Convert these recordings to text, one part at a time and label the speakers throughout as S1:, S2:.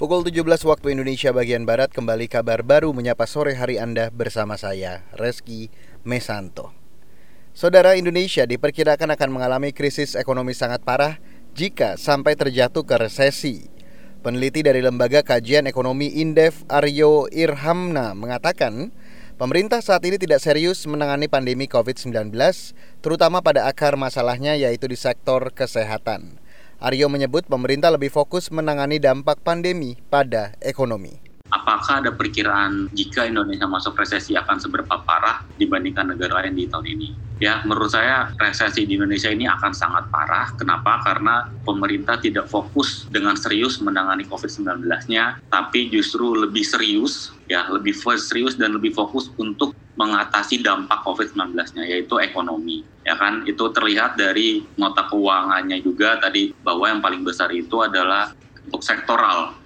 S1: Pukul 17 waktu Indonesia bagian Barat kembali kabar baru menyapa sore hari Anda bersama saya, Reski Mesanto. Saudara Indonesia diperkirakan akan mengalami krisis ekonomi sangat parah jika sampai terjatuh ke resesi. Peneliti dari Lembaga Kajian Ekonomi Indef Aryo Irhamna mengatakan, pemerintah saat ini tidak serius menangani pandemi COVID-19, terutama pada akar masalahnya yaitu di sektor kesehatan. Aryo menyebut pemerintah lebih fokus menangani dampak pandemi pada ekonomi.
S2: Apakah ada perkiraan jika Indonesia masuk resesi akan seberapa parah dibandingkan negara lain di tahun ini? Ya, menurut saya resesi di Indonesia ini akan sangat parah. Kenapa? Karena pemerintah tidak fokus dengan serius menangani COVID-19-nya, tapi justru lebih serius, ya, lebih serius dan lebih fokus untuk mengatasi dampak COVID-19-nya yaitu ekonomi. Ya kan, itu terlihat dari nota keuangannya juga tadi bahwa yang paling besar itu adalah untuk sektoral.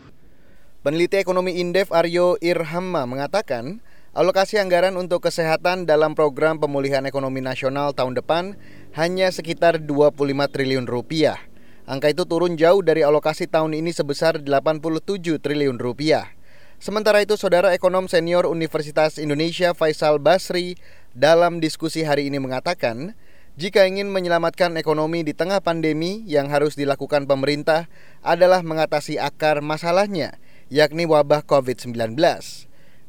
S1: Peneliti ekonomi Indef Aryo Irhamma mengatakan, alokasi anggaran untuk kesehatan dalam program pemulihan ekonomi nasional tahun depan hanya sekitar 25 triliun rupiah. Angka itu turun jauh dari alokasi tahun ini sebesar 87 triliun rupiah. Sementara itu, Saudara Ekonom Senior Universitas Indonesia Faisal Basri dalam diskusi hari ini mengatakan, jika ingin menyelamatkan ekonomi di tengah pandemi yang harus dilakukan pemerintah adalah mengatasi akar masalahnya, yakni wabah COVID-19.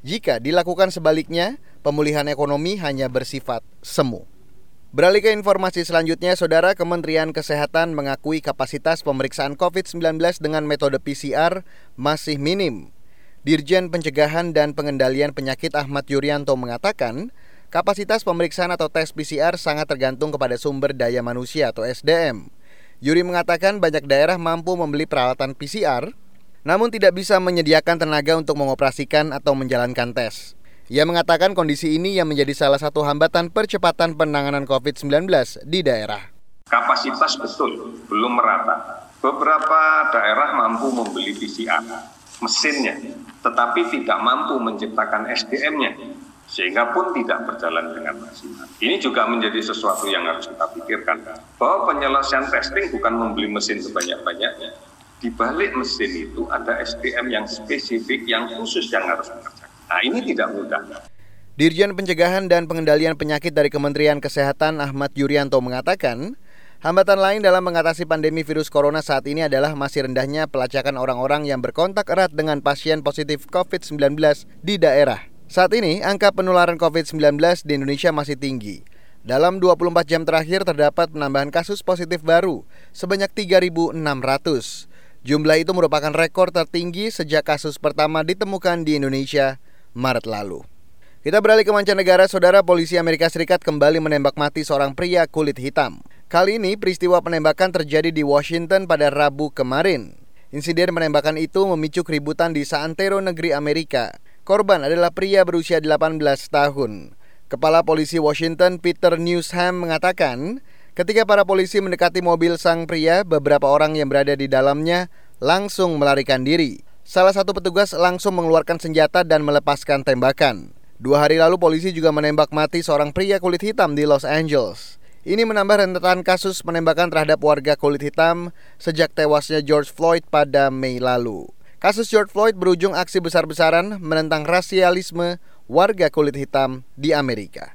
S1: Jika dilakukan sebaliknya, pemulihan ekonomi hanya bersifat semu. Beralih ke informasi selanjutnya, Saudara Kementerian Kesehatan mengakui kapasitas pemeriksaan COVID-19 dengan metode PCR masih minim Dirjen Pencegahan dan Pengendalian Penyakit Ahmad Yuryanto mengatakan, kapasitas pemeriksaan atau tes PCR sangat tergantung kepada sumber daya manusia atau SDM. Yuri mengatakan banyak daerah mampu membeli peralatan PCR, namun tidak bisa menyediakan tenaga untuk mengoperasikan atau menjalankan tes. Ia mengatakan kondisi ini yang menjadi salah satu hambatan percepatan penanganan COVID-19 di daerah.
S3: Kapasitas betul, belum merata. Beberapa daerah mampu membeli PCR, mesinnya, tetapi tidak mampu menciptakan SDM-nya, sehingga pun tidak berjalan dengan maksimal. Ini juga menjadi sesuatu yang harus kita pikirkan, bahwa penyelesaian testing bukan membeli mesin sebanyak-banyaknya. Di balik mesin itu ada SDM yang spesifik, yang khusus yang harus mengerjakan. Nah ini tidak mudah.
S1: Dirjen Pencegahan dan Pengendalian Penyakit dari Kementerian Kesehatan Ahmad Yuryanto mengatakan, Hambatan lain dalam mengatasi pandemi virus corona saat ini adalah masih rendahnya pelacakan orang-orang yang berkontak erat dengan pasien positif COVID-19 di daerah. Saat ini, angka penularan COVID-19 di Indonesia masih tinggi. Dalam 24 jam terakhir terdapat penambahan kasus positif baru sebanyak 3.600. Jumlah itu merupakan rekor tertinggi sejak kasus pertama ditemukan di Indonesia Maret lalu. Kita beralih ke mancanegara, saudara polisi Amerika Serikat kembali menembak mati seorang pria kulit hitam. Kali ini peristiwa penembakan terjadi di Washington pada Rabu kemarin. Insiden penembakan itu memicu keributan di Santero negeri Amerika. Korban adalah pria berusia 18 tahun. Kepala Polisi Washington Peter Newsham mengatakan, ketika para polisi mendekati mobil sang pria, beberapa orang yang berada di dalamnya langsung melarikan diri. Salah satu petugas langsung mengeluarkan senjata dan melepaskan tembakan. Dua hari lalu polisi juga menembak mati seorang pria kulit hitam di Los Angeles. Ini menambah rentetan kasus penembakan terhadap warga kulit hitam sejak tewasnya George Floyd pada Mei lalu. Kasus George Floyd berujung aksi besar-besaran menentang rasialisme warga kulit hitam di Amerika.